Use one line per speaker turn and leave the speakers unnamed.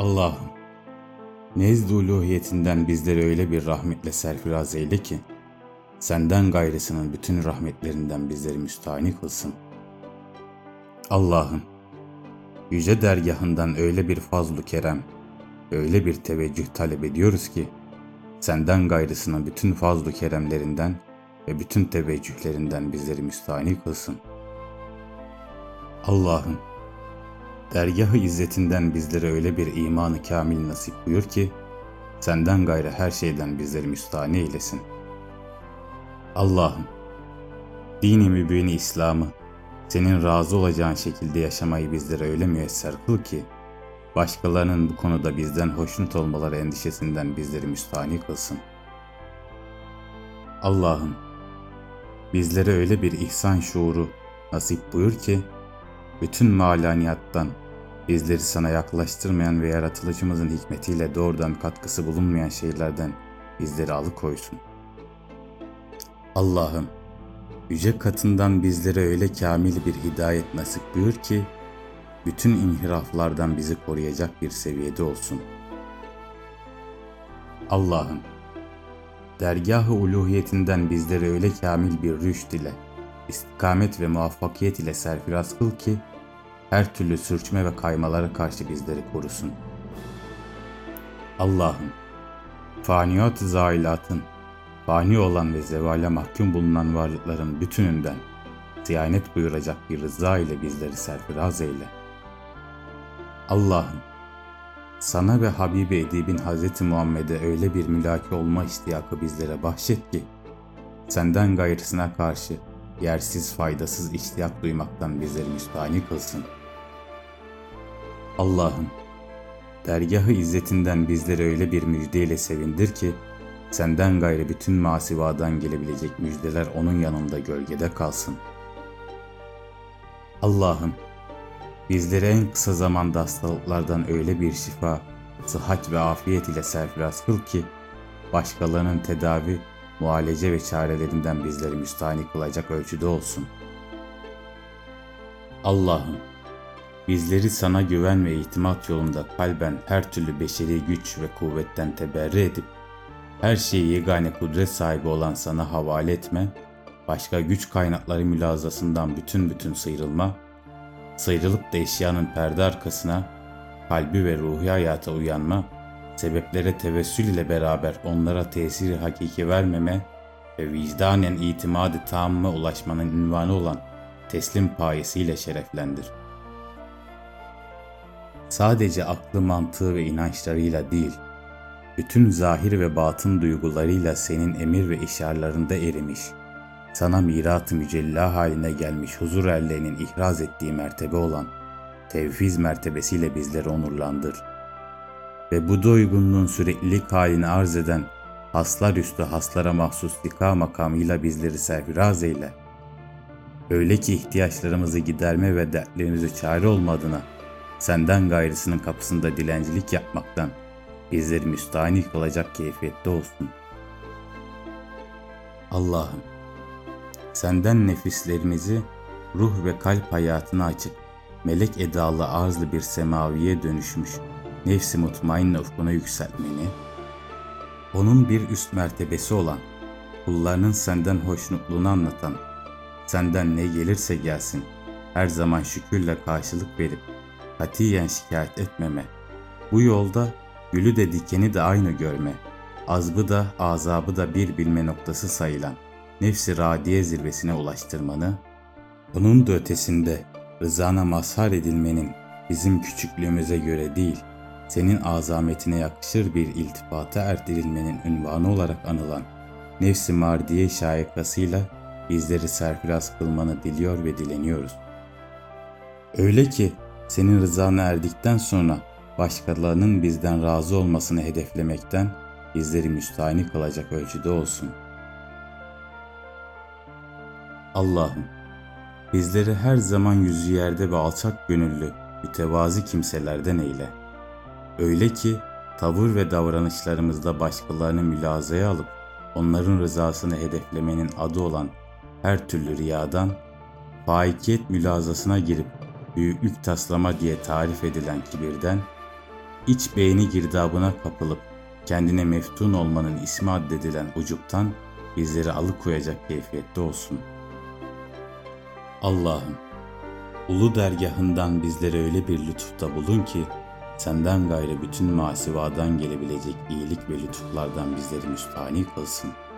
Allah'ım, nezd uluhiyetinden bizleri öyle bir rahmetle serfiraz eyle ki, senden gayrısının bütün rahmetlerinden bizleri müstahni kılsın. Allah'ım, yüce dergahından öyle bir fazlu kerem, öyle bir teveccüh talep ediyoruz ki, senden gayrısının bütün fazlu keremlerinden ve bütün teveccühlerinden bizleri müstahni kılsın. Allah'ım, dergahı izzetinden bizlere öyle bir imanı kamil nasip buyur ki, senden gayrı her şeyden bizleri müstahni eylesin. Allah'ım, dini mübini İslam'ı, senin razı olacağın şekilde yaşamayı bizlere öyle müyesser kıl ki, başkalarının bu konuda bizden hoşnut olmaları endişesinden bizleri müstahni kılsın. Allah'ım, bizlere öyle bir ihsan şuuru nasip buyur ki, bütün malaniyattan, bizleri sana yaklaştırmayan ve yaratılışımızın hikmetiyle doğrudan katkısı bulunmayan şeylerden bizleri alıkoysun. Allah'ım, yüce katından bizlere öyle kamil bir hidayet nasip buyur ki, bütün inhiraflardan bizi koruyacak bir seviyede olsun. Allah'ım, dergah-ı uluhiyetinden bizlere öyle kamil bir rüşt ile, istikamet ve muvaffakiyet ile serfiraz kıl ki, her türlü sürçme ve kaymalara karşı bizleri korusun. Allah'ım, faniyat-ı zailatın, fani olan ve zevale mahkum bulunan varlıkların bütününden siyanet buyuracak bir rıza ile bizleri serfiraz eyle. Allah'ım, sana ve Habibi Edib'in Hz. Muhammed'e öyle bir mülaki olma iştiyakı bizlere bahşet ki, senden gayrısına karşı yersiz faydasız iştiyak duymaktan bizleri müstahni kılsın. Allah'ım, dergahı izzetinden bizleri öyle bir müjdeyle sevindir ki, senden gayrı bütün masivadan gelebilecek müjdeler onun yanında gölgede kalsın. Allah'ım, bizleri en kısa zamanda hastalıklardan öyle bir şifa, sıhhat ve afiyet ile serfiraz kıl ki, başkalarının tedavi, muhalece ve çarelerinden bizleri müstahni kılacak ölçüde olsun. Allah'ım, bizleri sana güven ve itimat yolunda kalben her türlü beşeri güç ve kuvvetten teberri edip, her şeyi yegane kudret sahibi olan sana havale etme, başka güç kaynakları mülazasından bütün bütün sıyrılma, sıyrılıp da eşyanın perde arkasına, kalbi ve ruhi hayata uyanma, sebeplere tevessül ile beraber onlara tesiri hakiki vermeme ve vicdanen itimadı tamme ulaşmanın ünvanı olan teslim payesiyle şereflendir. Sadece aklı mantığı ve inançlarıyla değil, bütün zahir ve batın duygularıyla senin emir ve işarlarında erimiş, sana mirat-ı mücella haline gelmiş huzur erlerinin ihraz ettiği mertebe olan tevfiz mertebesiyle bizleri onurlandır. Ve bu doygunluğun süreklilik halini arz eden haslar üstü haslara mahsus dika makamıyla bizleri serfiraz eyle. Öyle ki ihtiyaçlarımızı giderme ve dertlerimizi çare olmadığına senden gayrısının kapısında dilencilik yapmaktan bizleri müstahni kılacak keyfiyette olsun. Allah'ım, senden nefislerimizi ruh ve kalp hayatına açıp melek edalı arzlı bir semaviye dönüşmüş nefsi mutmainne ufkuna yükseltmeni, onun bir üst mertebesi olan, kullarının senden hoşnutluğunu anlatan, senden ne gelirse gelsin, her zaman şükürle karşılık verip, katiyen şikayet etmeme, bu yolda gülü de dikeni de aynı görme, azbı da azabı da bir bilme noktası sayılan, nefsi radiye zirvesine ulaştırmanı, onun da ötesinde rızana mazhar edilmenin bizim küçüklüğümüze göre değil, senin azametine yakışır bir iltifata erdirilmenin ünvanı olarak anılan nefsi mardiye şayekasıyla bizleri serfiraz kılmanı diliyor ve dileniyoruz. Öyle ki senin rızana erdikten sonra başkalarının bizden razı olmasını hedeflemekten bizleri müstahni kılacak ölçüde olsun. Allah'ım, bizleri her zaman yüzü yerde ve alçak gönüllü, mütevazi kimselerden eyle.'' Öyle ki tavır ve davranışlarımızda başkalarını mülazaya alıp onların rızasını hedeflemenin adı olan her türlü riyadan, faikiyet mülazasına girip büyüklük taslama diye tarif edilen kibirden, iç beğeni girdabına kapılıp kendine meftun olmanın ismi addedilen ucuptan bizleri alıkoyacak keyfiyette olsun. Allah'ım, ulu dergahından bizlere öyle bir lütufta bulun ki, senden gayrı bütün masivadan gelebilecek iyilik ve lütuflardan bizleri müstahni kılsın.''